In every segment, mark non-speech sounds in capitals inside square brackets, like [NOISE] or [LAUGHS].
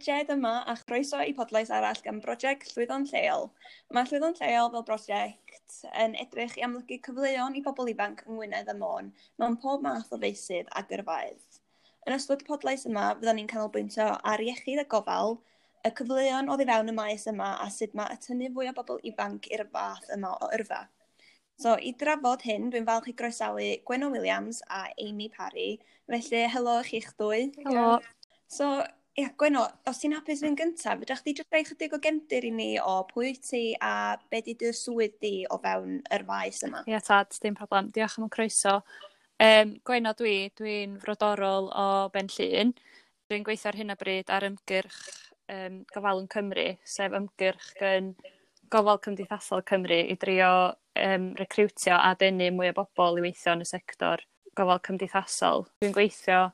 Jed yma a chroeso i podlais arall gan brosiect Llwyddo'n Lleol. Mae Llwyddo'n Lleol fel brosiect yn edrych i amlygu cyfleon i bobl ifanc yng Ngwynedd y Môn mewn pob math o feisydd a gyrfaedd. Yn ystod y podlais yma, fyddwn ni'n canolbwyntio ar iechyd a gofal, y cyfleon o i fewn y maes yma a sut mae y tynnu fwy o bobl ifanc i'r fath yma o yrfa. So, i drafod hyn, dwi'n falch i groesawu Gwenno Williams a Amy Parry. Felly, helo i chi'ch dwy. Helo. So, Ia, Gweno, os ti'n hapus fy'n gyntaf, fydda chdi jyst rhaid chydig o gemdir i ni o pwy ti a be di dy swydd di o fewn yr faes yma? Ia, tad, dim problem. Diolch am y croeso. Um, Gweno, dwi, dwi'n frodorol o Ben Llyn. Dwi'n gweithio ar hyn o bryd ar ymgyrch um, gofalwn Cymru, sef ymgyrch gan gofal cymdeithasol Cymru i drio um, recrwtio a denu mwy o bobl i weithio yn y sector gofal cymdeithasol. Dwi'n gweithio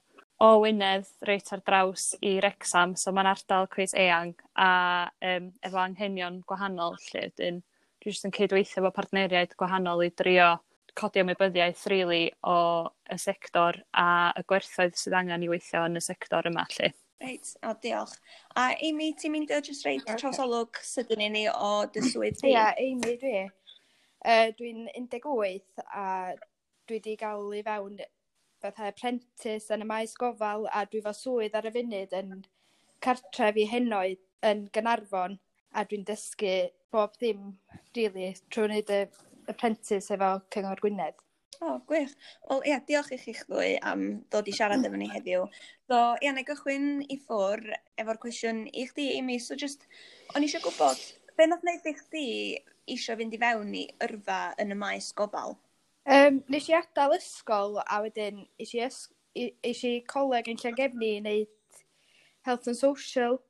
o Wynedd reit ar draws i Wrecsam so ma'n ardal cweit eang a um, efo anghenion gwahanol lle ydyn. dwi jyst yn cydweithio efo partneriaid gwahanol i drio codi ymwybyddiaeth rili really, o y sector a y gwerthoedd sydd angen i weithio yn y sector yma lle. Reit, o diolch. A Amy, ti'n mynd o jyst reit okay. trosolwg sydyn i ni o dy swydd di? Ia, Amy dwi. Uh, dwi'n 18 a dwi wedi gael i fewn fatha apprentice yn y maes gofal a dwi fo swydd ar y funud yn cartref i henoed yn Gynarfon a dwi'n dysgu bob dim really trwy wneud y apprentice efo Cyngor Gwynedd. O, oh, gwych. Wel, ia, diolch i chi'ch ddwy am dod i siarad efo ni heddiw. So, ia, na gychwyn i ffwr efo'r cwestiwn i chdi, Amy. So, just, o'n eisiau gwybod, be nath wneud i chdi eisiau fynd i fewn i yrfa yn y maes gofal? Um, nes i adael ysgol a wedyn es i ys- i- i coleg yn Llangefni i wneud health and social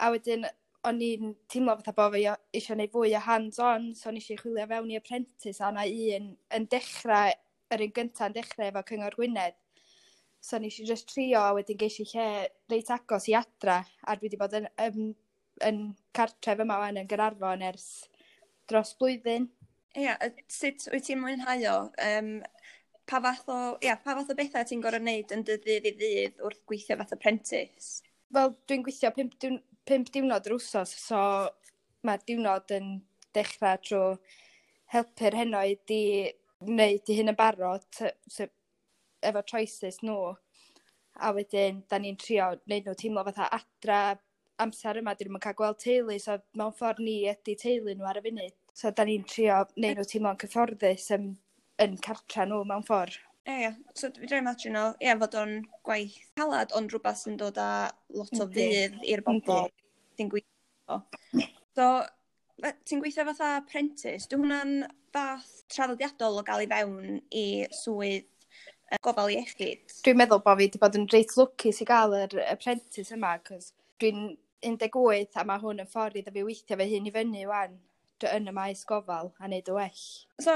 a wedyn o'n i'n teimlo fatha bo' fi eisiau gwneud fwy o hands-on so nes i chwilio fewn i apprentice a yna un yn dechrau yr un gyntaf yn dechrau efo Cyngor Gwynedd so nes i just trio a wedyn geis i lle reit agos i adra a dwi wedi bod yn, yn, yn cartref yma 'wan yn Gynarfon ers dros blwyddyn. Ia, sut wyt ti'n mwynhau o? Um, pa fath o, ia, pa fath o bethau ti'n gorau wneud yn dy ddydd i ddydd wrth gweithio fath apprentice? Wel, dwi'n gweithio pimp, diwn, pimp diwrnod yr wsos, so mae'r diwrnod yn dechrau trwy helpu'r henoed i wneud i hyn yn barod so, efo choices nhw. A wedyn, da ni'n trio wneud nhw teimlo fatha adra, amser yma dyn nhw'n cael gweld teulu, so mewn ffordd ni ydy teulu nhw ar y funud So da ni'n trio neud nhw teimlo'n cyfforddus yn, yn cartra nhw mewn ffordd. Ie, yeah, so fedra i ie, yeah, fod o'n gwaith calad ond rhywbeth sy'n dod â lot o fydd i'r bobl ti'n gweithio. So ti'n gweithio fatha apprentice 'di hwnna'n fath traddodiadol o gael i fewn i swydd uh, gofal iechyd? Dwi'n meddwl bod fi wedi bod yn reit lwcus i gael yr apprentice yma 'c'os dwi'n un deg wyth a mae hwn yn ffordd iddo fi weithio fe hyn i fyny 'wan yn y maes gofal a wneud y well. So,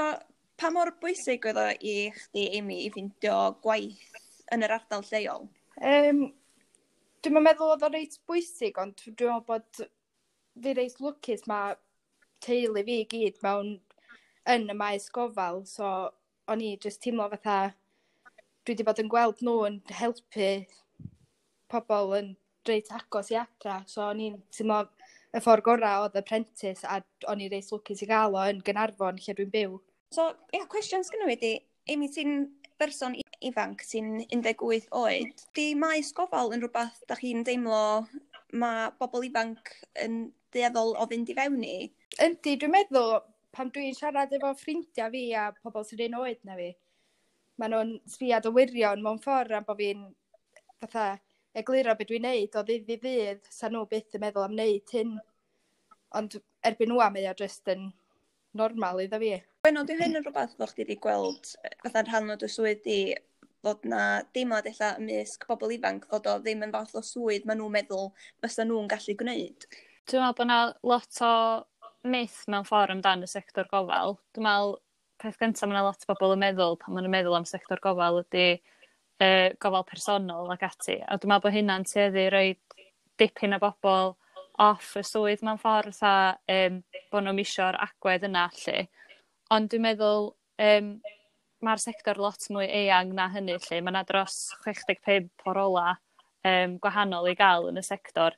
pa mor bwysig oedd o i chdi, Amy, i ffindio gwaith yn yr ardal lleol? Um, dwi'n meddwl oedd o reit bwysig, ond dwi'n meddwl bod fi reit lwcus mae teulu fi gyd mewn yn y maes gofal, so o'n i jyst teimlo fatha dwi wedi bod yn gweld nhw yn helpu pobl yn reit agos i adra, so o'n i'n teimlo y ffordd gorau oedd y prentis a o'n i reis lwcus i gael o yn Gynarfon lle dwi'n byw. So, ia, yeah, cwestiwn sgynnu wedi, Amy, ti'n berson ifanc sy'n 18 oed. Di maes gofal yn rhywbeth da chi'n deimlo mae bobl ifanc yn ddeddol o fynd i fewn i? Yndi, dwi'n meddwl pam dwi'n siarad efo ffrindiau fi a pobl sy'n un oed na fi, maen nhw'n sbiad o wirion mewn ffordd am bod fi'n fatha egluro beth dwi'n neud o ddydd i ddydd, sa nhw byth yn meddwl am wneud hyn. Ond erbyn nhw am ei o jyst yn normal iddo fi. Bueno, dwi'n hyn yn rhywbeth ddech chdi wedi gweld fatha'n rhan o dy swydd di fod na deimlad eich ymysg bobl ifanc fod o ddim yn fath o swydd maen nhw'n meddwl fysa nhw'n gallu gwneud. Dwi'n meddwl bod yna lot o myth mewn ffordd amdan y sector gofal. Dwi'n meddwl peth gyntaf mae yna lot o bobl yn meddwl pan maen nhw'n meddwl am sector gofal ydy yy gofal personol ac ati a dwi'n meddwl bod hynna'n tueddu roi dipyn o bobl off y swydd mewn ffordd a um, bod nhw'n misio'r agwedd yna 'lly ond dwi'n meddwl um, mae'r sector lot mwy eang na hynny lle. Mae yna dros chwech deg pump o'r ola' yym gwahanol i gael yn y sector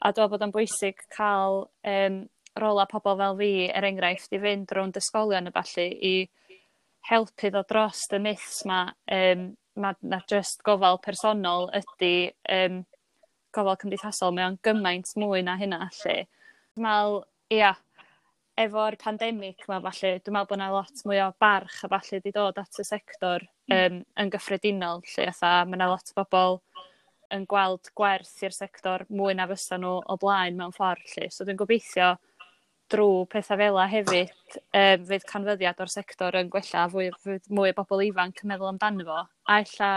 a dwi'n bod yn bwysig cael um, rola' pobl fel fi er enghraifft i fynd rownd ysgolion y ballu i helpu ddod drost y myths 'ma um, ma' 'na just gofal personol ydy um, gofal cymdeithasol mae o'n gymaint mwy na hynna allu. Dwi'n meddwl, ia efo'r pandemig 'ma 'falle dwi'n meddwl bod yna lot mwy o barch a falle wedi dod at y sector um, yn gyffredinol lle fatha mae yna lot o bobl yn gweld gwerth i'r sector mwy na fysa nhw o blaen mewn ffordd, lle. so dwi'n gobeithio drw petha' fela hefyd um, fydd canfyddiad o'r sector yn gwella fwy fydd mwy o bobl ifanc yn meddwl amdano fo a ella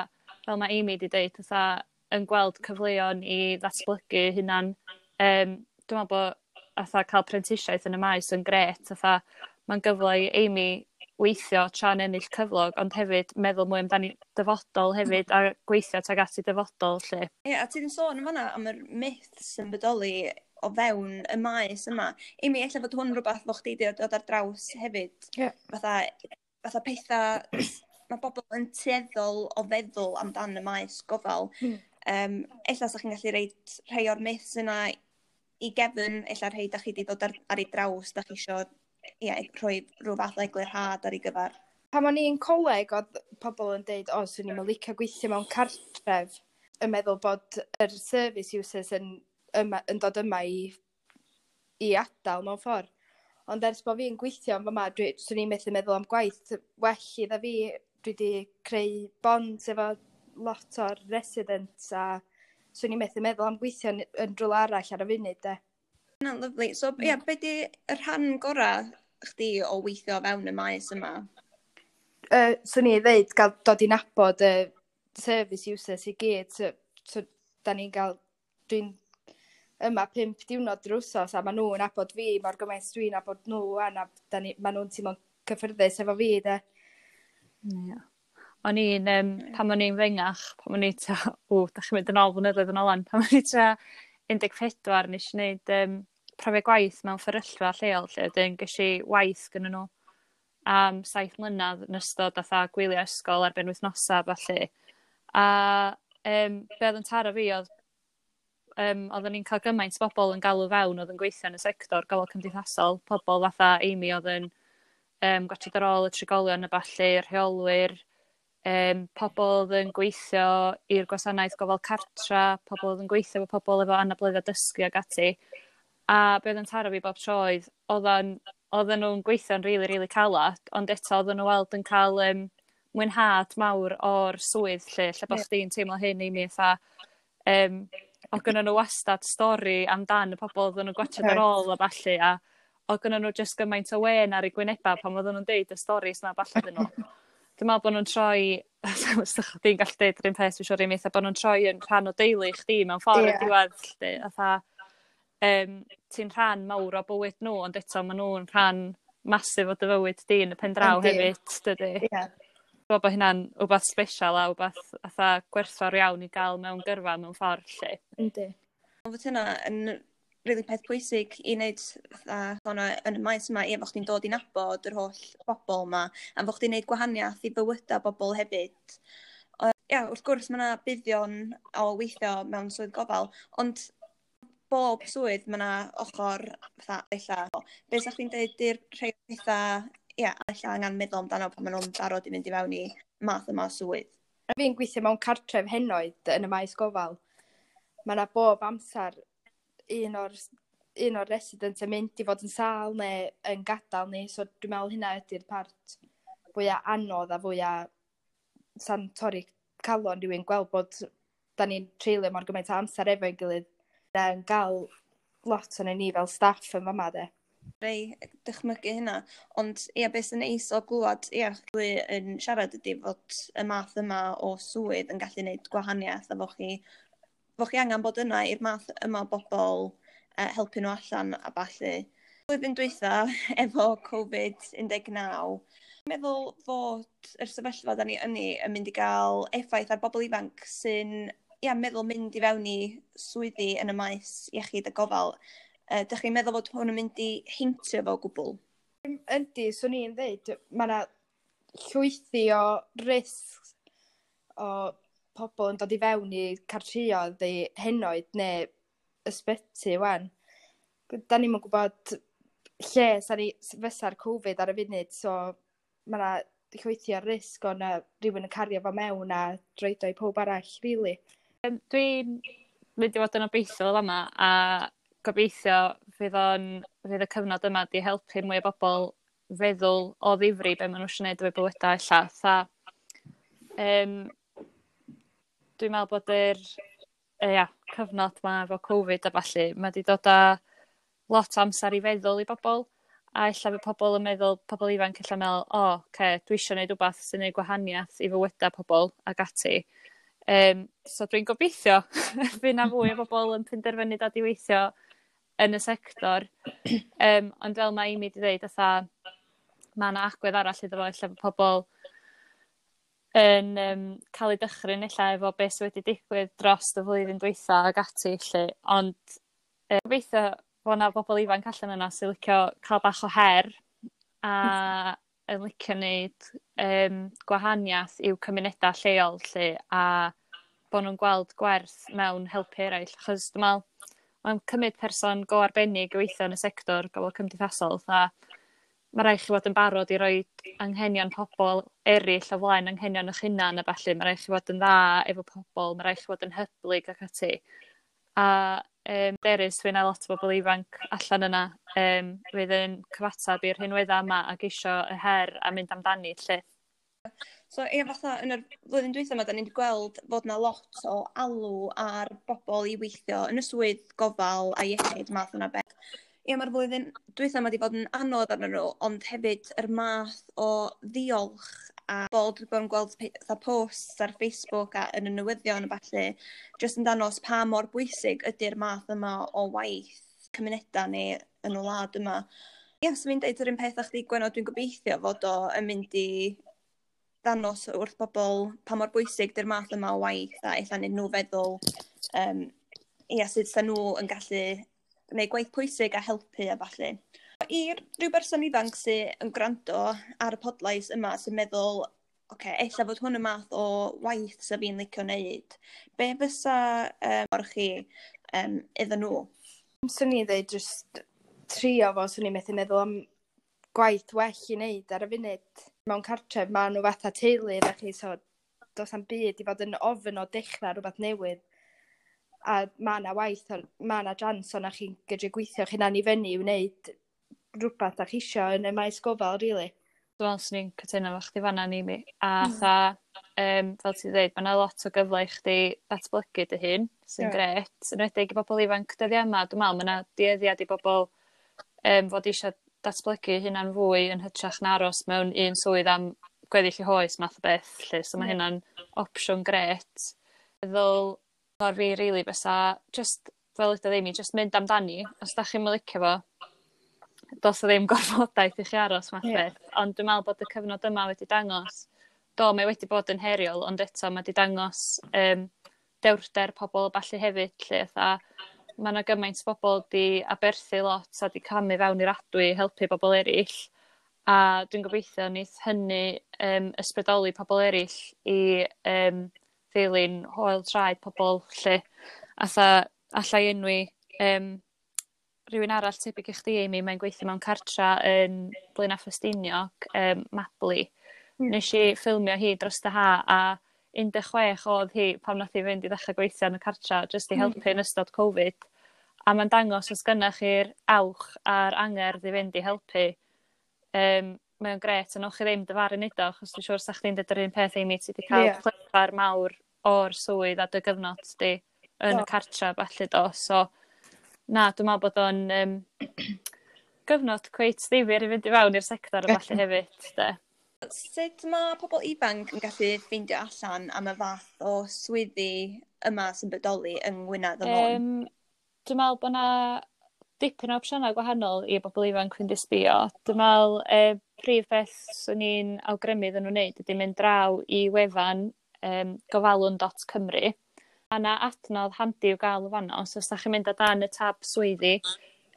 fel mae Amy wedi dweud, fatha yn gweld cyfleon i ddatblygu hynna'n... Um, dwi'n meddwl bod atha, cael prentisiaeth yn y maes yn gret, atha, mae'n gyfle i Amy weithio tra'n ennill cyflog ond hefyd meddwl mwy amdani dyfodol hefyd a gweithio tag ati dyfodol lle. Ie a ti 'di sôn yn fanna am yr myths yn bodoli o fewn y maes yma. I mi, efallai fod hwn rhywbeth fo chdi wedi dod ar draws hefyd. Yeah. Fatha, fatha pethau, [CLEARS THROAT] mae bobl yn tueddol o feddwl amdan y maes gofal. Mm. Um, efallai sa'ch chi'n gallu reid rhai o'r myths yna i gefn, efallai rhai da chi wedi dod ar, ar ei draws, da chi eisiau ia, rhoi rhyw fath o eglurhad ar ei gyfer. Pan o'n i'n coleg, oedd pobl yn deud, o, swn i'n licio gweithio mewn cartref, yn meddwl bod yr service users yn yma, yn dod yma i, i adael mewn ffordd. Ond ers bod fi'n gweithio yn fyma, dwi, swn i'n methu meddwl am gwaith. Well iddo fi, dwi wedi creu bond efo lot o'r residents a swn i'n methu meddwl am gweithio yn, yn drwy'r arall ar y funud, de. Na, lyflu. So, mm. ie, yeah, be di y rhan gorau chdi o weithio fewn y maes yma? Uh, swn i ddeud, gael dod i nabod y uh, service users i gyd. So, so da ni'n gael, dwi'n yma pimp diwrnod yr wsos a maen nhw'n nabod fi mor gymaint dwi'n nabod nhw 'wan a 'dan ni... maen nhw'n teimlo'n cyffyrddus efo fi 'de. Ia. O'n i'n um, pan o'n i'n fengach pan o'n i'n ta, ww da chi'n mynd yn ôl flynyddoedd yn ôl pan o'n i'n ta 14 nes phedwar i neud um, profiad gwaith mewn fferyllfa lleol lle ydy'n ges i waith gyda nhw am saith mlynedd yn ystod atha gwylio ysgol ar ben wythnosa falle. a um, be' oedd yn taro fi oedd um, oedden ni'n cael gymaint bobl yn galw fewn oedd yn gweithio yn y sector gofal cymdeithasol, pobl fatha Amy oedd yn um, gwachod ar ôl y trigolion y ballu, rheolwyr, um, pobl oedd yn gweithio i'r gwasanaeth gofal cartra, pobl oedd yn gweithio efo pobl efo anabledda dysgu ag ati. A be oedd yn taro fi bob troedd, oedden, oedden nhw'n gweithio'n rili, really, rili really calad, ond eto oedden nhw weld yn cael um, mwynhad mawr o'r swydd lle, lle bod yeah. chdi'n teimlo hyn i mi eitha, um, o gynnu nhw wastad stori amdan y pobl oedden nhw'n gwachod ar ôl a ballu a o gynnu nhw just gymaint o wen ar ei gwyneba pan oedden nhw'n deud y storis na falle dyn nhw. [LAUGHS] Dwi'n meddwl bod nhw'n troi, [LAUGHS] os ydych chi'n gallu deud yr un peth, dwi'n siŵr i'n mi, bod nhw'n troi yn rhan o deulu chdi mewn ffordd yeah. diwedd, lle, atha, um, ti'n rhan mawr o bywyd nhw, ond eto maen nhw'n rhan masif o dy fywyd di yn y pen draw hefyd, dydy. Yeah dwi bod hynna'n wbeth special a wbeth atha gwerthfawr iawn i gael mewn gyrfa mewn ffordd lle. Yndi. Ond fod hynna yn rili peth pwysig i wneud fatha yn y maes yma ia bo' chdi'n dod i nabod yr holl bobl yma a bo' chdi'n neud gwahaniaeth i bywyda bobl hefyd. O, ia wrth gwrs mae yna buddion o weithio mewn swydd gofal ond bob swydd mae yna ochr fatha bella. Be' 'sach chi'n dweud i'r rhai petha ie, yeah, allai angen meddwl amdano pan maen nhw'n barod i fynd i fewn i math yma swydd. Fi'n gweithio mewn cartref henoed yn y maes gofal. Mae yna bob amser un o'r un o'r resident yn mynd i fod yn sal neu yn gadael ni, so dwi'n meddwl hynna ydy'r part fwyaf anodd a fwyaf sa'n torri calon rhywun gweld bod da ni'n treulio mor gymaint o amser efo'n gilydd. Yn gael lot o'n ni fel staff yn fama de rei dychmygu hynna. Ond ia, beth sy'n neis o glwad, ia, chdi yn siarad ydy fod y math yma o swydd yn gallu gwneud gwahaniaeth a fo chi, fo chi angen bod yna i'r math yma o bobl uh, helpu nhw allan a ballu. Flwyddyn dwytha, [LAUGHS] efo Covid-19, meddwl fod yr sefyllfa da ni yni yn mynd i gael effaith ar bobl ifanc sy'n ia, meddwl mynd i fewn i swyddi yn y maes iechyd a gofal Uh, Dych chi'n meddwl fod hwn yn mynd i heintio fo gwbl? Yndi, swn i'n dweud, mae yna llwythi o risg o pobl yn dod i fewn i cartriodd i henoed neu ysbyty wan. Da ni'n gwybod lle ni, fysa'r Covid ar y funud, so mae yna llwythi o risg o'n rhywun yn cario fo mewn a droed o i pob arall, rili. Really. Dwi'n mynd i fod yn obeithiol yma a gobeithio fydd o'n fydd y cyfnod yma 'di helpu mwy o bobl feddwl o ddifri be maen nhw eisiau gwneud efo'u bywydau ella. 'tha yym dwi'n meddwl bod yr e, ia cyfnod yma efo Covid a falle, mae wedi dod â lot o amser i feddwl i bobl a ella fydd pobl yn meddwl pobl ifanc ella'n meddwl, o oh, okay, dwi eisiau gwneud rhywbeth sy'n gwneud gwahaniaeth i fywydau pobl ag ati. Um, so dwi'n gobeithio [LAUGHS] fydd 'na fwy o bobl yn penderfynu dod i weithio yn y sector. um, ond fel mae Amy wedi dweud, atha, mae yna agwedd arall iddo fo, lle bod pobl yn um, cael ei dychryn illa efo beth sydd wedi digwydd dros y flwyddyn dweitha ac ati lle. Ond um, gobeithio bod yna bobl ifanc allan yna sy'n licio cael bach o her a yn licio wneud um, gwahaniaeth i'w cymunedau lleol lle a bod nhw'n gweld gwerth mewn helpu eraill. achos dwi'n meddwl, mae'n cymryd person go arbennig i weithio yn y sector gofal cymdeithasol a mae rhaid chi fod yn barod i roi anghenion pobl eraill o flaen anghenion eich hunan a falle mae rhaid chi fod yn dda efo pobl mae rhaid chi fod yn hyblyg ac ati. A um, derys, dwi'n a lot o bobl ifanc allan yna. Um, fydd yn cyfatab i'r hynwedda yma ac eisiau y her a mynd amdani lle. So ie, fatha yn yr flwyddyn dwytha yma, da ni wedi gweld fod na lot o alw ar bobl i weithio yn y swydd gofal a iechyd math yna beth. Ie, mae'r flwyddyn dwytha yma wedi bod yn anodd arnyn nhw, ond hefyd yr math o ddiolch a bod yn gweld fatha posts ar Facebook a yn y newyddion a falle, jyst yn danos pa mor bwysig ydy'r math yma o waith cymunedau ni yn y wlad yma. Ie, so fi'n deud yr un peth a chdi, Gwenno, dwi'n gobeithio fod o yn mynd i dangos wrth bobl pa mor bwysig dy'r math yma o waith a eithaf nid nhw feddwl um, ia, sydd sa nhw yn gallu gwneud gwaith pwysig a helpu a falle. I rhyw berson ifanc sydd yn gwrando ar y podlais yma sy'n meddwl oce, okay, ella fod hwn y math o waith sy'n fi'n licio wneud. Be fysa um, o'r chi um, iddyn nhw? Swn i ddweud jyst trio fo, swn i'n methu meddwl am gwaith well i wneud ar y funud mewn cartref ma' nhw fatha teulu idda chi so does am byd i fod yn ofyn o dechrau rhywbeth newydd a mae yna waith mae yna jans o'na chi'n gedru gweithio, chi'n i fyny i wneud rhywbeth 'da chi isio yn y maes gofal rili. Dwi'n meddwl sy'n ni'n cytuno fo chdi fanna ni mi. a mm. tha, um, fel ti'n dweud, ma' 'na lot o gyfle i chdi ddatblygu dy hun sy'n yeah. gret. yn enwedig i bobl ifanc dyddia' yma dwi'n meddwl, ma' 'na dueddiad i bobl um, fod eisiau datblygu hynna'n fwy yn hytrach na aros mewn un swydd am gweddill i hoes math o beth lle, so ma' hynna'n opsiwn gret. Feddwl, ffor fi rili fysa just, fel yda ddim i just mynd amdani. Os 'da chi'n mylicio fo do's o ddim [LAUGHS] gorfodaeth i chi aros math o beth. Ond dwi'n meddwl bod y cyfnod yma wedi dangos do mae wedi bod yn heriol ond eto mae wedi dangos um, dewrder pobol falle hefyd lle, 'atha mae yna gymaint o bobol 'di aberthu lot a 'di camu fewn i'r adwy i helpu bobl eraill. a dwi'n gobeithio neith hynny um, ysbrydoli pobl eraill i um, ddilyn hoel traed pobl lle atha allai enwi um, rhywun arall tebyg i chdi Amy mae'n gweithio mewn cartra yn Blaena' Ffestiniog um, Mabli. Hmm. Nesh i ffilmio hi dros dy ha' a 16 oedd hi pam nath hi fynd i ddechrau gweithio yn y cartra jyst i mm. helpu yn ystod Covid a mae'n dangos os gynnach chi'r awch a'r angerdd i fynd i helpu Um, mae'n gret yn a chi ddim dyfaru neud o achos dwi'n siŵr 'sach chi'n dod yr un peth Amy ti wedi cael yeah. clefar mawr o'r swydd a dy gyfnod di yn y cartra falle do so na dwi'n meddwl bod o'n um, [CLEARS THROAT] gyfnod cweit ddifur i fynd i fewn i'r sector a ballu [LAUGHS] hefyd de. Sut mae pobl ifanc yn gallu ffeindio allan am y fath o swyddi yma sy'n bodoli yng Ngwynedd y Môn? um, Dwi'n meddwl bod yna dipyn o opsiynau gwahanol i bobl ifanc fynd i sbio. Dwi'n meddwl e, prif beth swn i'n awgrymu ddyn nhw'n wneud ydy mynd draw i wefan um, gofalwn.cymru. Mae yna adnodd handi i'w gael o fanno, so os da chi'n mynd o dan y tab swyddi,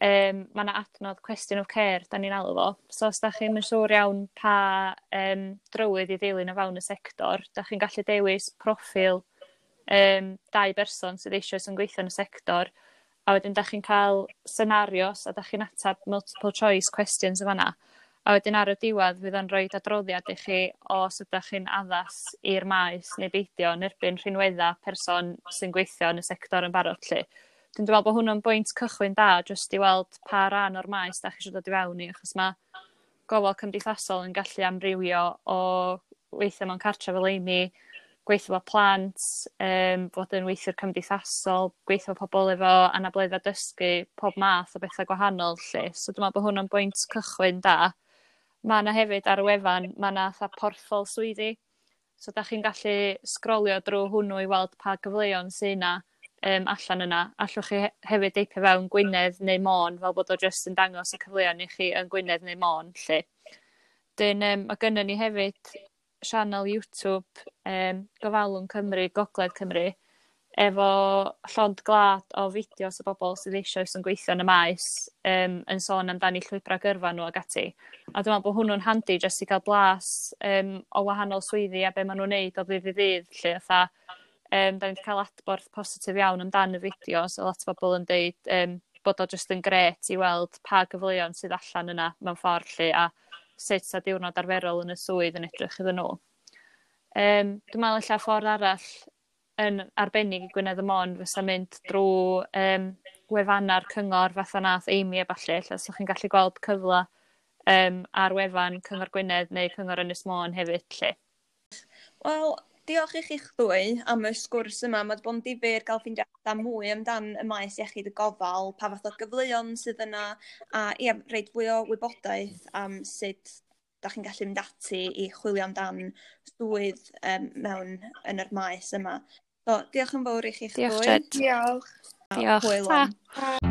um, mae yna adnodd question of care, da ni'n alw fo. So os da chi'n siŵr iawn pa um, drywydd i ddilyn o fawn y sector, da chi'n gallu dewis profil um, dau berson sydd eisiau sy'n gweithio yn y sector, a wedyn da chi'n cael senarios a da chi'n atab multiple choice questions yn fanna. A wedyn ar y diwedd fydd o'n rhoi adroddiad i chi os ydych chi'n addas i'r maes neu beidio yn erbyn rhinwedda person sy'n gweithio yn y sector yn barod lle dwi'n meddwl bod bo' bwynt cychwyn da jyst i weld pa ran o'r maes da chi eisiau dod i fewn i achos mae gofal cymdeithasol yn gallu amrywio o weithio mewn cartre fel Amy gweithio 'fo plant um, fod yn weithio'r cymdeithasol gweithio 'fo pobol efo anabledda dysgu pob math o bethau gwahanol lle. so dwi'n meddwl bod hwnna'n bwynt cychwyn da. Mae yna hefyd ar y wefan mae yna tha porthol swyddi so da chi'n gallu sgrolio drwy hwnnw i weld pa gyfleon sy'n yna um, allan yna. Allwch chi hefyd deipio fewn Gwynedd neu Môn, fel bod o jyst yn dangos y cyfleon i chi yn Gwynedd neu Môn, lle. Dyn, um, mae gynnu ni hefyd sianel YouTube, um, Gofalwn Cymru, Gogledd Cymru, efo llond glad o fideos o bobl sydd eisoes yn gweithio yn y maes um, yn sôn amdani llwybrau gyrfa nhw ag ati. A dwi'n meddwl bod hwnnw'n handi jyst i gael blas um, o wahanol swyddi a be maen nhw'n neud o ddydd i ddydd. Lle, otha, Um, da ni wedi cael adborth positif iawn amdan y fideo, so lot o bobl yn deud um, bod o jyst yn gret i weld pa gyfleon sydd allan yna mewn ffordd lle a sut a diwrnod arferol yn y swydd yn edrych iddyn nhw. Um, dwi'n meddwl eich ffordd arall yn arbennig i Gwynedd y Mon fysa mynd drwy um, wefanna'r cyngor fatha nath Amy a falle, lle so chi'n gallu gweld cyfle um, ar wefan Cyngor Gwynedd neu Cyngor Ynys Môn hefyd lle. Wel, diolch i chi'ch ddwy am y sgwrs yma. Mae bod yn difyr gael ffeindio allan mwy amdan y maes iechyd y gofal, pa fath o gyfleon sydd yna, a ia, reid fwy o wybodaeth am sut da chi'n gallu mynd ati i chwilio amdan swydd um, mewn yn yr maes yma. So, diolch yn fawr i chi'ch ddwy. Diolch, Diolch. Diolch. Ta.